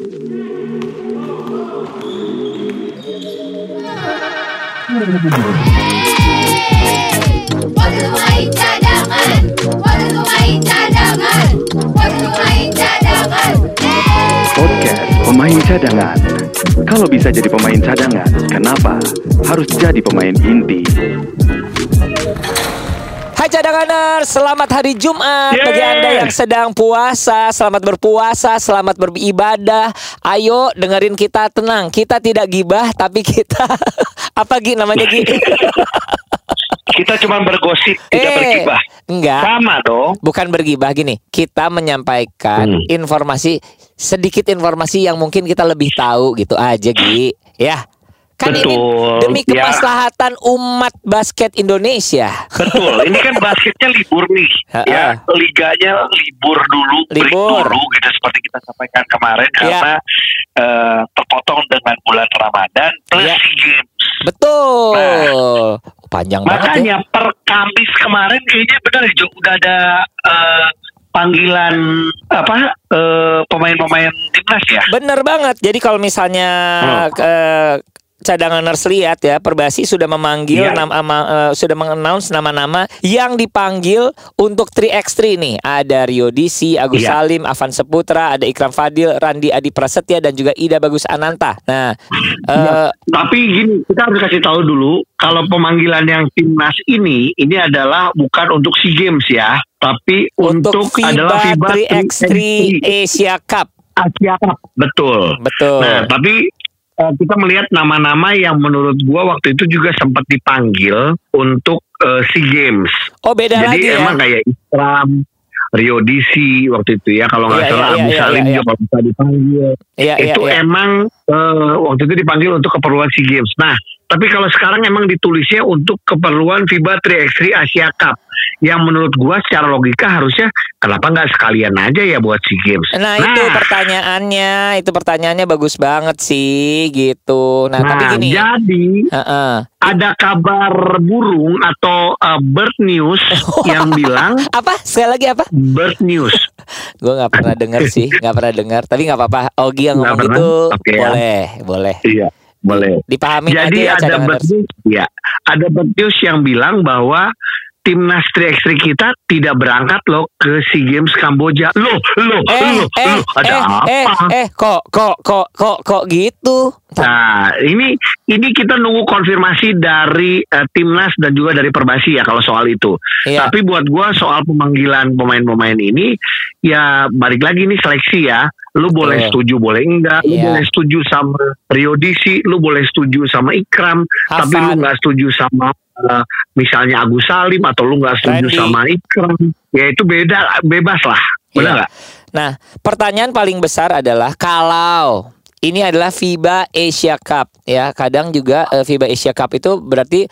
Waktu main cadangan, waktu main cadangan, waktu main cadangan. Podcast Pemain Cadangan. Kalau bisa jadi pemain cadangan, kenapa harus jadi pemain inti? Hai cadanganer, selamat hari Jumat Yeay. bagi Anda yang sedang puasa. Selamat berpuasa, selamat beribadah. Ayo dengerin kita tenang. Kita tidak gibah tapi kita apa Gi namanya Gi? Kita cuma bergosip, tidak bergibah. Enggak. Sama dong. Bukan bergibah gini. Kita menyampaikan Hmm. informasi sedikit informasi yang mungkin kita lebih tahu gitu aja Gi. Ya. Kan ini Betul, demi ya. kemaslahatan umat basket Indonesia. Betul. Ini kan basketnya libur nih. Ya, liganya libur dulu, break Libur. dulu gitu seperti kita sampaikan kemarin Ya. karena eh, terpotong dengan bulan Ramadan plus Ya. Games. Betul. Panjang banget ya. Makanya per Kamis kemarin kayaknya benar Jo udah ada eh, panggilan apa eh, pemain-pemain timnas ya. Bener banget. Jadi kalau misalnya Hmm. eh, cadangan nurse lihat ya, Perbasi sudah memanggil Iya. nama, ama- eh, sudah mengannounce nama-nama yang dipanggil untuk 3x3 nih. Ada Rio Disi, Agus Iya. Salim, Avan Seputra, ada Ikram Fadil, Randi Adi Prasetya dan juga Ida Bagus Ananta. Nah, eh, Tapi gini, kita harus kasih tahu dulu kalau pemanggilan yang timnas ini ini adalah bukan untuk SEA Games ya, tapi untuk, untuk, FIBA adalah FIBA 3x3 Asia Cup. Asia Cup. Betul. Betul. Nah, tapi eh, kita melihat nama-nama yang menurut gua waktu itu juga sempat dipanggil untuk eh, SEA Games. oh, beda Jadi lagi ya. emang kayak Islam, Rio Disi waktu itu ya kalau nggak Iya, salah iya, Abu iya, Salim juga kalau bisa dipanggil. Iya, itu emang eh, waktu itu dipanggil untuk keperluan SEA Games. Nah, tapi kalau sekarang emang ditulisnya untuk keperluan FIBA 3x3 Asia Cup. Yang menurut gua secara logika harusnya kenapa nggak sekalian aja ya buat SEA Games. Nah, itu pertanyaannya, itu pertanyaannya bagus banget sih gitu. Nah, tapi Nah, gini. jadi Heeh. ada kabar burung atau eh, bird news yang bilang Apa? Sekali lagi apa? bird news. Gue nggak pernah dengar sih, nggak pernah dengar. Tapi nggak apa-apa. Ogi yang Nggak ngomong pernah? gitu Oke ya. boleh, boleh. Iya, boleh. Dipahamin Jadi aja ya ada news, ya, ada bird news yang bilang bahwa timnas 3x3 kita tidak berangkat loh ke SEA Games Kamboja. Loh, loh, Eh, loh, eh, loh, ada eh, apa? eh, eh, kok, kok, kok, kok, kok gitu? Nah, ini ini kita nunggu konfirmasi dari eh, timnas dan juga dari Perbasi ya kalau soal itu. Iya. Tapi buat gua soal pemanggilan pemain-pemain ini ya balik lagi nih seleksi ya. Lu boleh Betul. setuju, boleh enggak. Lu Iya. boleh setuju sama Rio Disi, lu boleh setuju sama Ikram, tapi lu nggak setuju sama eh, misalnya Agus Salim atau lu nggak setuju Randy. sama Ikram. Ya itu beda, bebas lah. Benar Iya. nggak? Nah, pertanyaan paling besar adalah kalau ini adalah FIBA Asia Cup ya. Kadang juga eh, FIBA Asia Cup itu berarti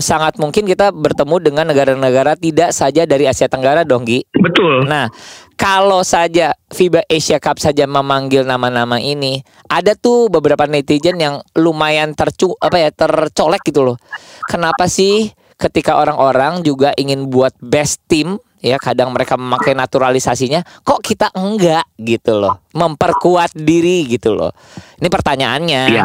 sangat mungkin kita bertemu dengan negara-negara tidak saja dari Asia Tenggara dong, Gi. Betul. Nah, kalau saja FIBA Asia Cup saja memanggil nama-nama ini, ada tuh beberapa netizen yang lumayan tercu apa ya tercolek gitu loh. Kenapa sih ketika orang-orang juga ingin buat best team ya kadang mereka memakai naturalisasinya kok kita enggak gitu loh memperkuat diri gitu loh ini pertanyaannya Iya.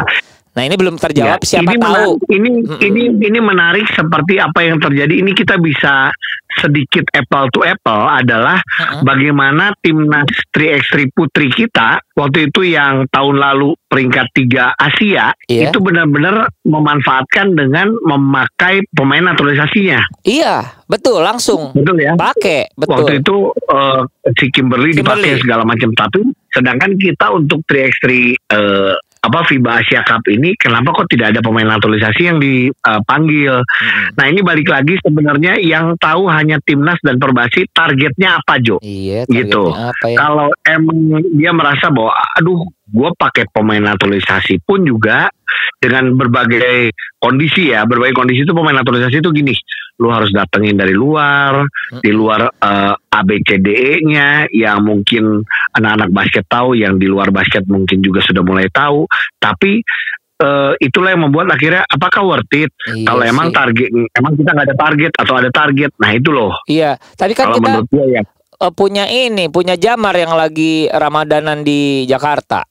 Nah ini belum terjawab Ya, siapa ini tahu menarik- ini Mm-mm. ini ini menarik seperti apa yang terjadi. Ini kita bisa sedikit apple to apple adalah Mm-mm. bagaimana timnas 3x3 putri kita waktu itu yang tahun lalu peringkat tiga Asia Iya. itu benar-benar memanfaatkan dengan memakai pemain naturalisasinya. iya betul langsung Betul ya? pakai betul Waktu itu eh, si Kimberly, Kimberly. dipakai segala macam tapi sedangkan kita untuk 3x3 eh, apa FIBA Asia Cup ini kenapa kok tidak ada pemain naturalisasi yang dipanggil? Mm-mm. Nah ini balik lagi sebenarnya yang tahu hanya timnas dan perbasi targetnya apa Jo? iya Gitu. apa ya Kalau emang dia merasa bahwa aduh gue pakai pemain naturalisasi pun juga dengan berbagai kondisi ya berbagai kondisi itu pemain naturalisasi itu gini lu harus datengin dari luar di luar eh, ABCDE-nya yang mungkin anak-anak basket tahu yang di luar basket mungkin juga sudah mulai tahu. Tapi eh, itulah yang membuat akhirnya apakah worth it? Iya kalau emang target emang kita nggak ada target atau ada target nah itu loh. Iya, tadi kan kalau kita menurut gue ya. eh, punya ini, punya Jamar yang lagi Ramadanan di Jakarta.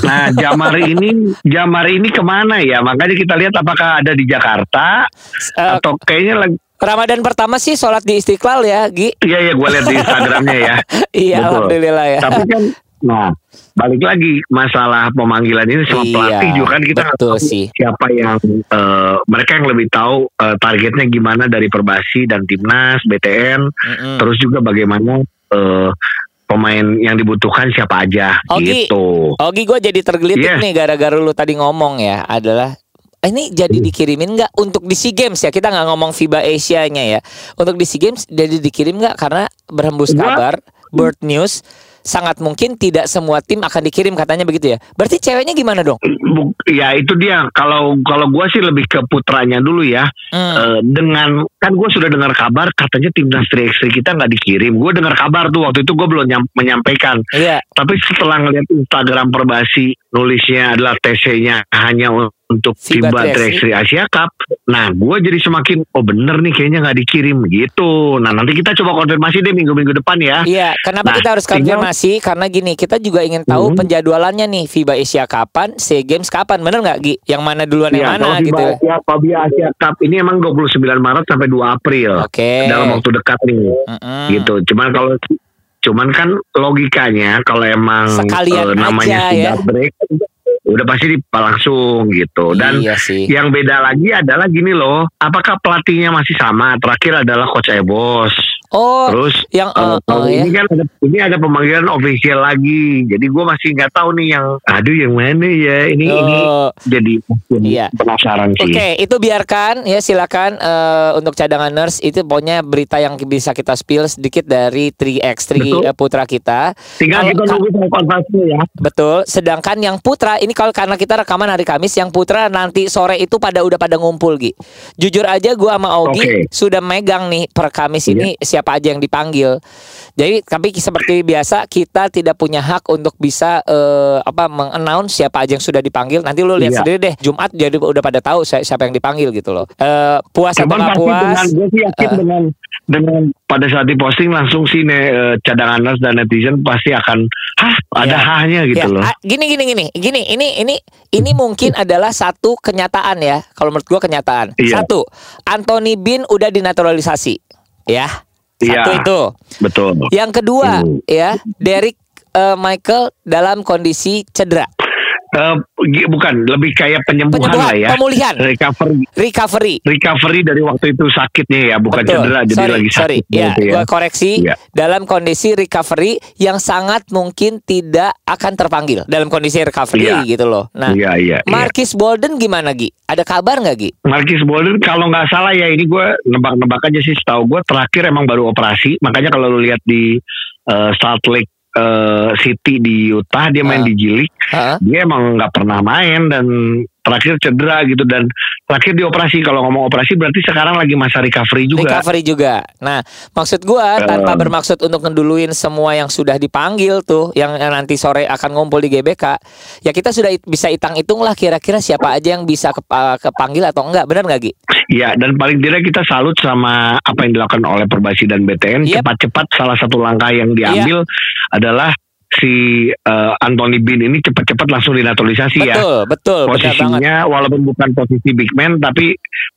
Nah, Jamar ini Jamar ini ke mana ya? Makanya kita lihat apakah ada di Jakarta Eh, atau kayaknya lagi Ramadan pertama sih sholat di Istiqlal ya, Gi. Iya ya gue lihat di Instagramnya ya. Iya, Betul. alhamdulillah ya. Tapi kan, nah balik lagi masalah pemanggilan ini sama Iya, pelatih juga kan kita betul tahu sih. siapa yang eh, mereka yang lebih tahu eh, targetnya gimana dari Perbasi dan Timnas, BTN, Mm-mm. terus juga bagaimana eh, pemain yang dibutuhkan siapa aja Ogi. gitu. Ogi gue jadi tergelitik Yes. nih gara-gara lu tadi ngomong ya adalah "Eh, ini jadi Hmm. dikirimin nggak untuk di SEA Games ya kita nggak ngomong FIBA Asia-nya ya untuk di SEA Games jadi dikirim nggak karena berhembus Gua- kabar bird news sangat mungkin tidak semua tim akan dikirim katanya begitu ya. Berarti ceweknya gimana dong? Ya itu dia. Kalau kalau gue sih lebih ke putranya dulu ya. Hmm. Eh, dengan kan gue sudah dengar kabar katanya timnas 3x3 kita nggak dikirim. Gue dengar kabar tuh waktu itu gue belum nyam- menyampaikan. Iya. Tapi setelah ngeliat Instagram Perbasi nulisnya adalah TC-nya hanya untuk FIBA FIBA 3x3. 3x3 Asia Cup nah gue jadi semakin oh bener nih kayaknya nggak dikirim gitu nah nanti kita coba konfirmasi deh minggu-minggu depan ya Iya, kenapa Nah, kita harus tinggal- konfirmasi? Karena gini, kita juga ingin tahu Hmm. penjadwalannya nih FIBA Asia kapan, SEA Games kapan, bener nggak Gi? Yang mana duluan yang Iya, mana gitu? FIBA Asia, FIBA Asia Cup ini emang 29 Maret sampai 2 April Oke. dalam waktu dekat nih Mm-mm. gitu. Cuman kalau cuman kan logikanya kalau emang Sekalian eh, namanya aja sudah ya. break udah pasti langsung gitu. Dan iya sih. yang beda lagi adalah gini loh, apakah pelatihnya masih sama? Terakhir adalah coach Ebos. Oh, Terus yang eh, eh, kalau eh, ya. ini kan ada, ini ada pemanggilan official lagi. Jadi gue masih nggak tahu nih yang aduh yang mana ya. Ini ini Oh. jadi makin Iya. penasaran sih. Oke, itu biarkan ya silakan eh, untuk cadangan nurse itu pokoknya berita yang bisa kita spill sedikit dari 3x3 Betul. putra kita. Tinggal kita nunggu sama konfirmasinya ya. Betul. Sedangkan yang putra ini kalau karena kita rekaman hari Kamis, yang putra nanti sore itu pada udah pada ngumpul Gi. Jujur aja gua sama Ogi Oke. sudah megang nih per Kamis Iya. ini siapa aja yang dipanggil. Jadi tapi seperti biasa kita tidak punya hak untuk bisa eh, apa mengannounce siapa aja yang sudah dipanggil. Nanti lu lihat Iya. sendiri deh. Jumat jadi udah pada tahu si- siapa yang dipanggil gitu loh. Eh, puas atau Cuman nggak pasti puas? dengan gue sih yakin Eh. dengan dengan pada saat diposting langsung sih ne, eh, cadangan nurse dan netizen pasti akan hah ada Ya. hahnya gitu Ya, loh. ah, gini gini gini gini ini ini ini mungkin adalah satu kenyataan ya kalau menurut gua kenyataan Iya. satu Anthony Bin udah dinaturalisasi ya satu Iya. itu Betul. yang kedua Hmm. ya Derek eh, Michael dalam kondisi cedera Eh, gi- bukan lebih kayak penyembuhan, Penyembuhan, lah ya. pemulihan. Recovery recovery recovery dari waktu itu sakitnya ya, bukan Betul. cedera jadi sorry, lagi sorry. sakit Ya, gitu ya. gua koreksi Iya. dalam kondisi recovery yang sangat mungkin tidak akan terpanggil dalam kondisi recovery Iya. gitu loh. Nah, Iya iya. iya. Marcus Bolden gimana Gi? Ada kabar nggak Gi? Marcus Bolden kalau nggak salah ya ini gue nebak-nebak aja sih setahu gue terakhir emang baru operasi makanya kalau lu lihat di eh, Salt Lake eh, City di Utah dia main Ah. di G League Hah? dia emang nggak pernah main dan terakhir cedera gitu dan terakhir dioperasi kalau ngomong operasi berarti sekarang lagi masa recovery juga Recovery juga. Nah, maksud gua tanpa Eh. bermaksud untuk ngeduluin semua yang sudah dipanggil tuh, yang nanti sore akan ngumpul di GBK, ya kita sudah bisa hitung-hitung lah kira-kira siapa aja yang bisa kepa- kepanggil atau enggak, benar nggak Gi? Iya dan paling tidak kita salut sama apa yang dilakukan oleh Perbasi dan BTN Yep. cepat-cepat salah satu langkah yang diambil adalah si eh, Anthony Bean ini cepat-cepat langsung dinaturalisasi ya Betul, betul, banget. posisinya walaupun bukan posisi big man tapi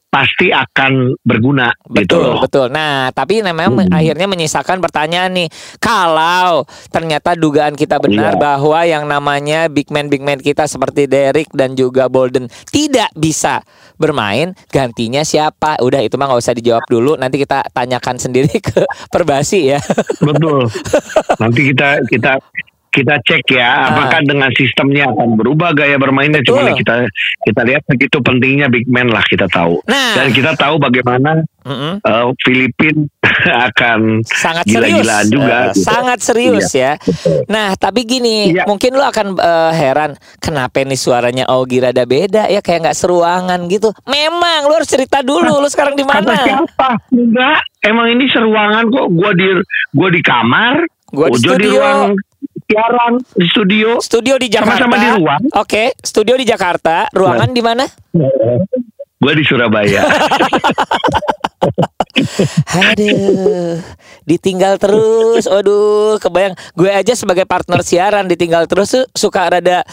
pasti akan berguna gitu Betul, loh. betul. Nah, tapi memang Hmm. akhirnya menyisakan pertanyaan nih. Kalau ternyata dugaan kita benar Iya. bahwa yang namanya big man big man kita seperti Derek dan juga Bolden tidak bisa bermain, gantinya siapa? Udah itu mah nggak usah dijawab dulu. Nanti kita tanyakan sendiri ke Perbasi ya. Betul. Nanti kita kita kita cek ya apakah dengan sistemnya akan berubah gaya bermainnya Ah. Betul. cuma kita kita lihat begitu pentingnya big man lah kita tahu. Nah. Dan kita tahu bagaimana Mm-mm. uh, Filipin akan sangat serius, gila-gilaan juga. Eh, gitu. sangat serius ya. Nah, tapi gini, Iya. mungkin lu akan eh, heran kenapa nih suaranya Ogi rada beda ya, kayak nggak seruangan gitu. Memang lu harus cerita dulu, lu sekarang di mana? siapa? Enggak, emang ini seruangan kok. Gua di gua di kamar, Gua di Ojo di studio. ruang siaran di studio. Studio di Jakarta. Sama-sama di ruang. Oke, studio di Jakarta. Ruangan di mana? Gua di Surabaya. Aduh, ditinggal terus. Aduh, kebayang gue aja sebagai partner siaran ditinggal terus tuh suka rada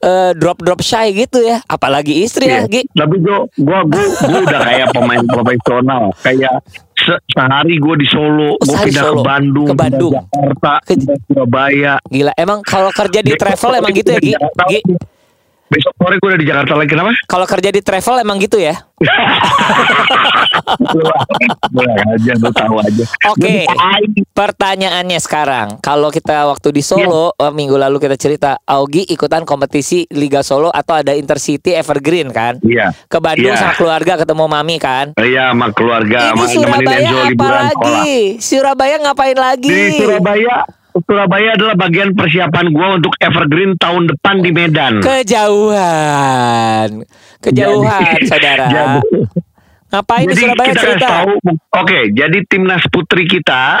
eh, drop-drop shy gitu ya. Apalagi istri ya, Iya. Gi. Tapi gue gua, gua udah kayak pemain profesional. Kayak se- sehari gue di Solo, Oh, gue pindah Solo. ke Bandung, Ke Bandung. Jakarta, Ke- Surabaya. Gila, emang kalau kerja di travel emang gitu ya, Gi? Gi, Besok sore gue udah di Jakarta lagi kenapa? kalau kerja di travel emang gitu ya? Aja, lu tahu aja. Oke. Ngapain? Pertanyaannya sekarang, kalau kita waktu di Solo Iya. eh, minggu lalu kita cerita, Augie ikutan kompetisi Liga Solo atau ada Intercity Evergreen kan? Iya. Ke Bandung Iya. sama keluarga ketemu mami kan? Iya, sama keluarga, Ini sama Surabaya apa sekolah. lagi? Surabaya ngapain lagi? Di Surabaya, Surabaya adalah bagian persiapan gua untuk Evergreen tahun depan di Medan. Kejauhan, kejauhan, Jadi- saudara. jadi- Ngapain di Jadi Surabaya kita cerita? tahu, oke, jadi timnas putri kita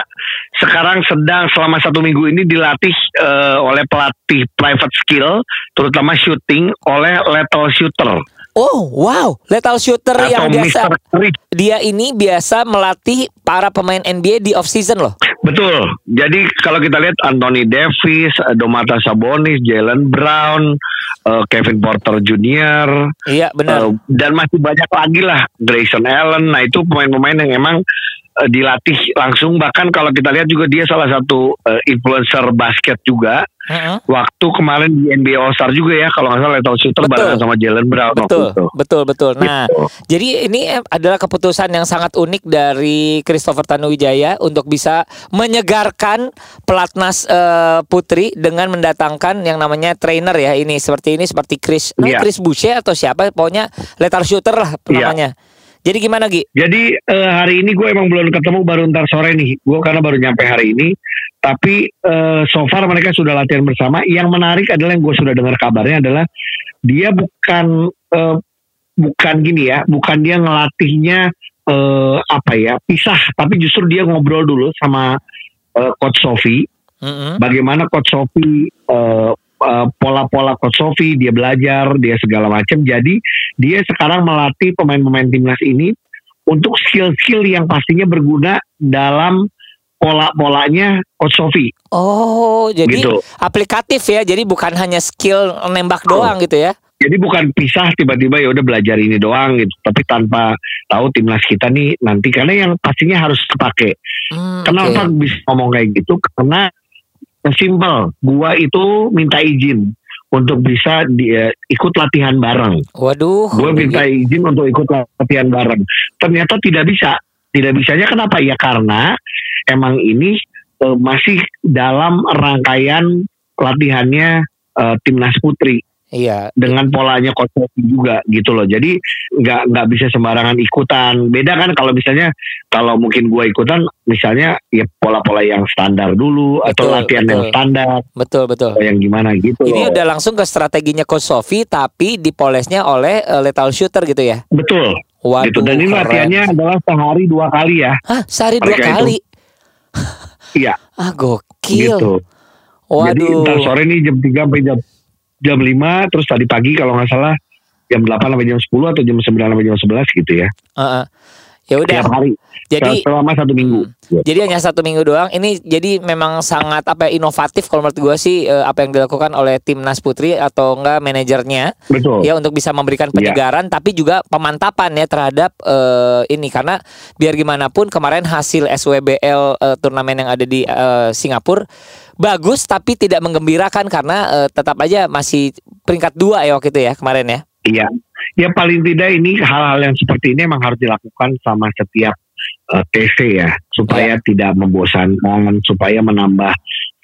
sekarang sedang selama satu minggu ini dilatih eh, oleh pelatih private skill, terutama shooting oleh lethal shooter Oh, wow, lethal shooter yang atau biasa. Mr. Chris. Dia ini biasa melatih para pemain NBA di off season loh. Betul. Jadi kalau kita lihat Anthony Davis, Domantas Sabonis, Jalen Brown, eh, Kevin Porter Jr. Iya, benar. Eh, dan masih banyak lagi lah Grayson Allen. Nah itu pemain-pemain yang emang eh, dilatih langsung. Bahkan kalau kita lihat juga dia salah satu eh, influencer basket juga. Heeh. Waktu kemarin di NBA All Star juga ya kalau nggak salah lethal shooter Betul. barengan sama Jalen Brown. Betul, itu. betul, betul. Nah, Gitu. jadi ini eh, adalah keputusan yang sangat unik dari Christopher Tanuwijaya untuk bisa menyegarkan pelatnas eh, putri dengan mendatangkan yang namanya trainer ya ini seperti ini seperti Chris, nah, Iya. Chris Boucher atau siapa, pokoknya lethal shooter lah Iya. namanya. Jadi gimana Gi? Jadi eh, hari ini gue emang belum ketemu baru ntar sore nih. Gue karena baru nyampe hari ini. Tapi eh, so far mereka sudah latihan bersama. Yang menarik adalah yang gue sudah dengar kabarnya adalah dia bukan eh, bukan gini ya, bukan dia ngelatihnya eh, apa ya pisah, tapi justru dia ngobrol dulu sama eh, coach Sofi. Mm-mm. Bagaimana coach Sofi eh, eh, pola-pola coach Sofi dia belajar, dia segala macam. Jadi dia sekarang melatih pemain-pemain timnas ini untuk skill-skill yang pastinya berguna dalam pola-polanya coach Sofi. Oh, jadi Gitu. aplikatif ya. Jadi bukan hanya skill nembak doang gitu ya. Jadi bukan pisah tiba-tiba ya udah belajar ini doang gitu, tapi tanpa tahu timnas kita nih nanti karena yang pastinya harus kepake. Hmm, Kenapa oke. bisa ngomong kayak gitu? Karena simple, gua itu minta izin untuk bisa dia ikut latihan bareng. Waduh. Gue minta izin untuk ikut latihan bareng. Ternyata tidak bisa. Tidak bisanya kenapa? Ya karena emang ini eh, masih dalam rangkaian latihannya eh, timnas putri Iya. dengan polanya Sofi juga gitu loh. Jadi nggak nggak bisa sembarangan ikutan. Beda kan kalau misalnya kalau mungkin gue ikutan misalnya ya pola-pola yang standar dulu atau Betul, latihan yang betul. standar Betul, betul. atau yang gimana gitu. Ini loh. udah langsung ke strateginya Coach Sofi tapi dipolesnya oleh eh, lethal shooter gitu ya. betul. Waduh. gitu. Dan ini keren. latihannya adalah sehari dua kali ya. Hah, sehari dua kali. Iya. Ah, gokil. gitu. Jadi Waduh. ntar sore nih jam 3 sampai jam jam 5 terus tadi pagi kalau nggak salah jam 8 sampai jam 10 atau jam 9 sampai jam 11 gitu ya. Heeh. Ya udah. Tiap hari. Jadi selama satu minggu. Ya. Jadi hanya satu minggu doang. Ini jadi memang sangat apa ya, inovatif kalau menurut gue sih eh, apa yang dilakukan oleh timnas putri atau enggak manajernya Betul. ya untuk bisa memberikan Iya. penyegaran tapi juga pemantapan ya terhadap eh, ini karena biar gimana pun kemarin hasil SWBL eh, turnamen yang ada di eh, Singapura bagus tapi tidak menggembirakan karena eh, tetap aja masih peringkat dua ya waktu itu ya kemarin ya. Iya. Ya paling tidak ini hal-hal yang seperti ini emang harus dilakukan sama setiap eh, TC ya supaya Iya. tidak membosankan, supaya menambah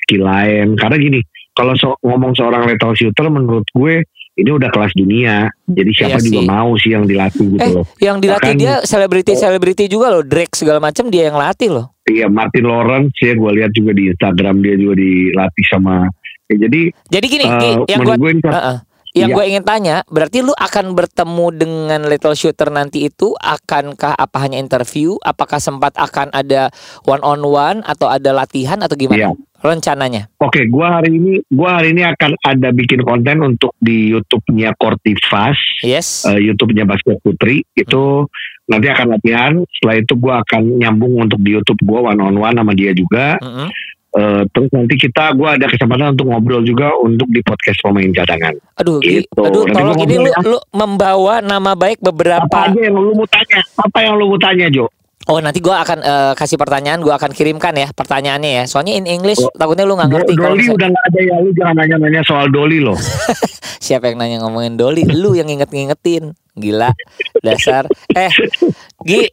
skill lain. Karena gini, kalau so- ngomong seorang lethal shooter menurut gue ini udah kelas dunia. Jadi siapa Iya juga sih. mau sih yang dilatih gitu Eh loh. yang dilatih Bahkan- dia selebriti-selebriti juga loh Drake segala macam dia yang latih loh. Iya Martin Lawrence ya gue lihat juga di Instagram dia juga dilatih sama. Ya, jadi Jadi gini, Gi, yang gue ini Heeh. Yang Iya. gue ingin tanya, berarti lu akan bertemu dengan little shooter nanti itu akankah apa hanya interview? Apakah sempat akan ada one on one atau ada latihan atau gimana? Iya. Rencananya? Oke, gua hari ini gua hari ini akan ada bikin konten untuk di YouTube-nya Kortivas, Yes. eh, YouTube-nya Basket Putri. Itu nanti akan latihan. Setelah itu gue akan nyambung untuk di YouTube gue one on one sama dia juga. Mm-mm. Eh, terus nanti kita gue ada kesempatan untuk ngobrol juga untuk di podcast pemain cadangan. Aduh, Gi, Gitu. aduh Nanti tolong ini lu, lu membawa nama baik Apa beberapa. aja yang lu mau tanya? Apa yang lu mau tanya Jo? Oh, nanti gua akan eh, kasih pertanyaan, gua akan kirimkan ya pertanyaannya ya. Soalnya in English Oh, takutnya lu nggak ngerti Doli misalnya- udah nggak ada ya lu jangan nanya-nanya soal Doli loh. Siapa yang nanya ngomongin Doli? Lu yang nginget-ngingetin. Gila. Dasar. Eh, Gi,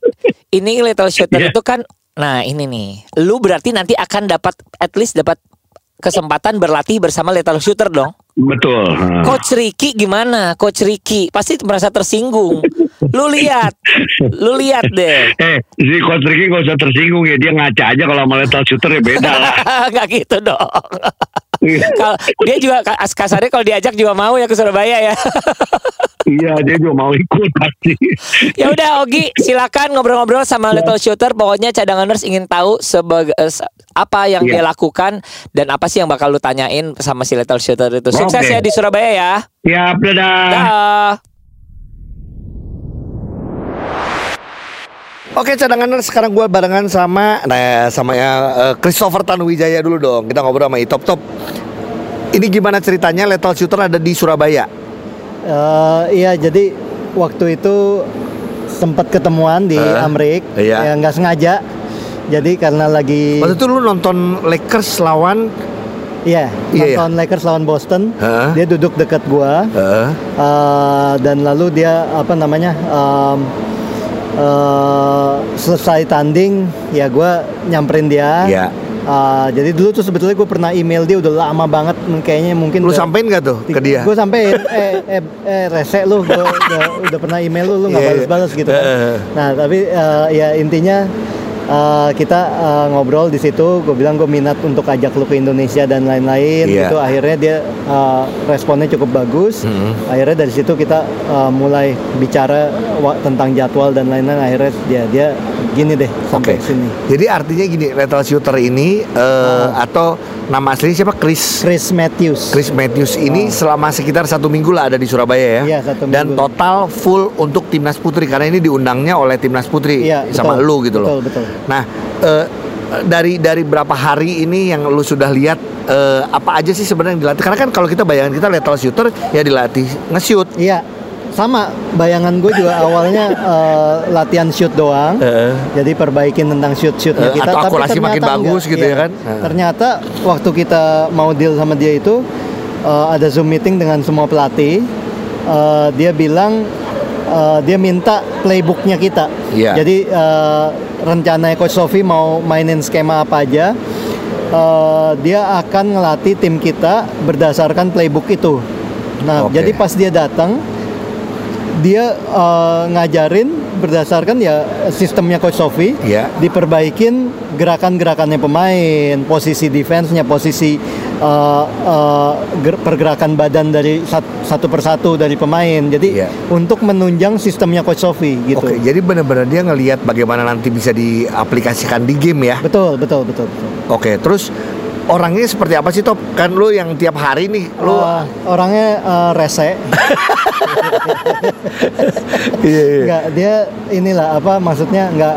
ini little shooter Iya. itu kan nah ini nih. Lu berarti nanti akan dapat at least dapat kesempatan berlatih bersama little shooter dong. Betul. Coach Ricky gimana? Coach Ricky pasti merasa tersinggung. Lu lihat. Lu lihat deh. Eh, si Coach Ricky gak usah tersinggung ya. Dia ngaca aja kalau sama lethal shooter ya beda lah. Gak gitu dong. Kalau dia juga kas- kasarnya kalau diajak juga mau ya ke Surabaya ya. iya, dia juga mau ikut pasti. ya udah Ogi, silakan ngobrol-ngobrol sama Little Shooter. Pokoknya cadanganers ingin tahu sebagai eh, apa yang Iya. dia lakukan dan apa sih yang bakal lu tanyain sama si Little Shooter itu. Sukses Oke. ya di Surabaya ya. Ya, dadah. Dah. Oke cadangan sekarang gue barengan sama nah sama ya eh, Christopher Tanuwijaya dulu dong. Kita ngobrol sama Itop Top. Ini gimana ceritanya Lethal Shooter ada di Surabaya? Eh, iya jadi waktu itu sempat ketemuan di Eh, Amrik. Iya. ya nggak sengaja. Jadi karena lagi Waktu itu lu nonton Lakers lawan iya Iya, nonton Lakers lawan Boston. Heeh. dia duduk dekat gua. Eh, eh, dan lalu dia apa namanya em, eh, selesai tanding ya gua nyamperin dia. Iya. Eh, jadi dulu tuh sebetulnya gue pernah email dia udah lama banget kayaknya mungkin lu udah- sampein gak tuh ke dia? Gue sampai eh, eh, eh rese lu, gue udah, udah pernah email lu, lu nggak Iya, iya. balas-balas gitu. kan. Eh. Nah tapi eh, ya intinya eh, kita eh, ngobrol di situ. Gue bilang gue minat untuk ajak lu ke Indonesia dan lain-lain. Iya. Itu akhirnya dia eh, responnya cukup bagus. Mhm. Akhirnya dari situ kita eh, mulai bicara tentang jadwal dan lain-lain. Akhirnya dia dia gini deh sampai Oke. sini. Jadi artinya gini Lethal Shooter ini eh, atau nama aslinya siapa? Chris Chris Matthews. Chris Matthews ini selama sekitar satu minggu lah ada di Surabaya ya. Iya, satu Dan minggu. total full untuk timnas putri karena ini diundangnya oleh timnas putri Iya, sama betul. lu gitu loh. Betul, betul. Nah eh, dari dari berapa hari ini yang lu sudah lihat eh, apa aja sih sebenarnya yang dilatih? Karena kan kalau kita bayangan kita lethal shooter ya dilatih nge-shoot. Iya, sama. Bayangan gue juga awalnya eh, latihan shoot doang. Eh. Jadi perbaikin tentang shoot-shootnya Eh, kita. atau akurasi ternyata makin bagus enggak. gitu ya Iya. kan? Eh. Ternyata waktu kita mau deal sama dia itu eh, ada zoom meeting dengan semua pelatih. Eh, dia bilang eh, dia minta playbooknya kita. Iya. Jadi eh, rencananya Coach Sofi mau mainin skema apa aja. eh, dia akan ngelatih tim kita berdasarkan playbook itu. Nah, Oke. jadi pas dia datang, dia eh, ngajarin berdasarkan ya sistemnya Coach Sofi, Iya. diperbaikin gerakan-gerakannya pemain, posisi defense-nya, posisi eh, ger- pergerakan badan dari sat- satu persatu dari pemain. Jadi Iya. untuk menunjang sistemnya Coach Sofi gitu. Oke, jadi benar-benar dia ngelihat bagaimana nanti bisa diaplikasikan di game ya. Betul, betul, betul, betul. Oke, terus orangnya seperti apa sih Top? Kan lu yang tiap hari nih lu Eh, orangnya eh, rese, Iya, iya. dia inilah apa maksudnya nggak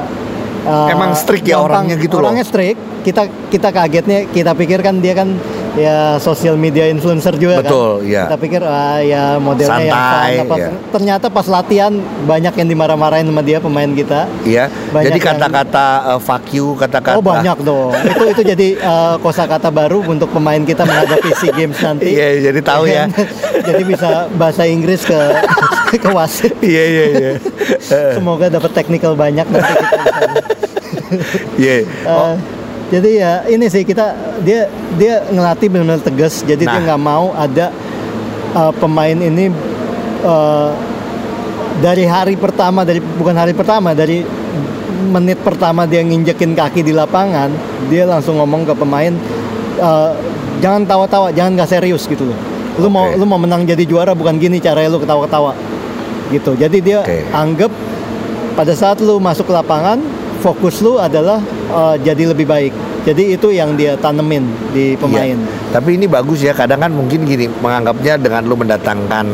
eh, Emang strict ya gampang. orangnya gitu loh? Orangnya strict. Kita kita kagetnya kita pikir kan dia kan ya sosial media influencer juga Betul, kan. iya. Kita pikir ah ya modelnya yang Santai, fun, apa. iya. Ternyata pas latihan banyak yang dimarah-marahin sama dia pemain kita. Iya. Banyak Jadi yang- kata-kata uh, fuck you, kata-kata Oh banyak dong. itu itu jadi eh, kosakata baru untuk pemain kita menghadapi SEA Games nanti. Iya, jadi tahu ya. jadi bisa bahasa Inggris ke ke wasit. Iya, iya, iya. Semoga dapat technical banyak nanti kita. Iya. Eh, jadi ya ini sih kita dia dia ngelatih benar-benar tegas. Jadi dia Nah. nggak mau ada eh, pemain ini eh, dari hari pertama dari bukan hari pertama dari menit pertama dia nginjekin kaki di lapangan dia langsung ngomong ke pemain eh, jangan tawa-tawa jangan nggak serius gitu loh. Lu mau Oke. lu mau menang jadi juara bukan gini caranya lu ketawa-ketawa gitu. Jadi dia Oke. anggap pada saat lu masuk ke lapangan fokus lu adalah eh, jadi lebih baik. Jadi itu yang dia tanemin di pemain. Iya. Tapi ini bagus ya. Kadang kan mungkin gini menganggapnya dengan lu mendatangkan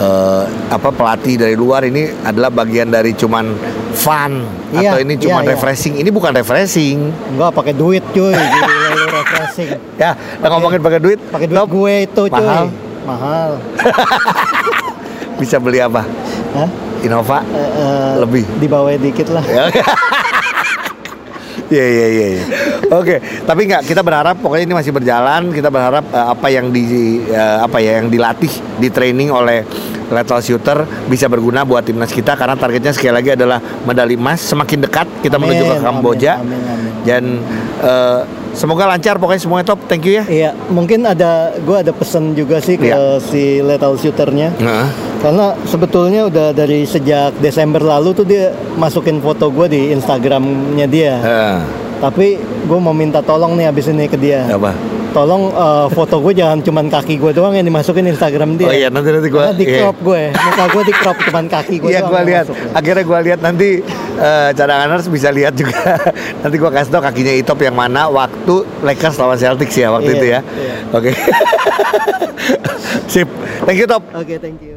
eh, apa pelatih dari luar ini adalah bagian dari cuman fun Iya, atau ini cuman iya, iya. refreshing. Ini bukan refreshing. Enggak pakai duit cuy, gila refreshing. Ya, kita ngomongin pakai duit. Pakai duit gue itu cuy. Mahal. Mahal. Bisa beli apa? Hah? Innova. Eh, eh, Lebih. Di bawah dikit lah. Ya. Iya iya iya. iya. Oke, tapi nggak kita berharap pokoknya ini masih berjalan. Kita berharap eh, apa yang di eh, apa ya yang dilatih, di training oleh lethal shooter bisa berguna buat timnas kita karena targetnya sekali lagi adalah medali emas. Semakin dekat kita Amin, menuju ke Kamboja amin, amin, amin. dan eh, semoga lancar pokoknya semuanya top. Thank you ya. Iya, mungkin ada gue ada pesan juga sih ke Iya. si lethal shooternya. Nah, Karena sebetulnya udah dari sejak Desember lalu tuh dia masukin foto gue di Instagramnya dia. eh, Tapi gue mau minta tolong nih abis ini ke dia. apa? Tolong eh, foto gue jangan cuman kaki gue doang yang dimasukin Instagram dia. Oh iya nanti nanti gua Karena di iya. crop gue, muka gue di crop cuman kaki gue Iya yang lihat. Akhirnya gua lihat nanti eh, cadanganers bisa lihat juga. nanti gua kasih tau kakinya Itop yang mana waktu Lakers lawan Celtics ya waktu Iya, itu ya. iya. Oke. Sip. Thank you Top. Oke, thank you.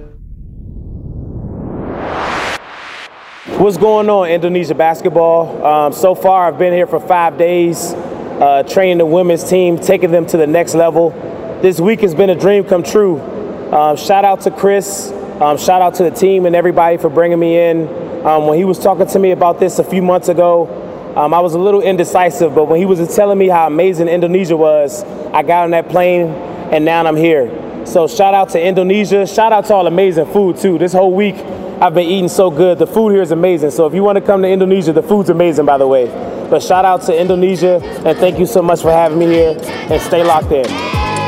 What's going on, Indonesia basketball? Um, so far, I've been here for five days, uh, training the women's team, taking them to the next level. This week has been a dream come true. Um, shout out to Chris, um, shout out to the team and everybody for bringing me in. Um, when he was talking to me about this a few months ago, um, I was a little indecisive, but when he was telling me how amazing Indonesia was, I got on that plane and now I'm here. So shout out to Indonesia. Shout out to all amazing food too. This whole week I've been eating so good. The food here is amazing. So if you want to come to Indonesia, the food's amazing by the way. But shout out to Indonesia and thank you so much for having me here and stay locked in.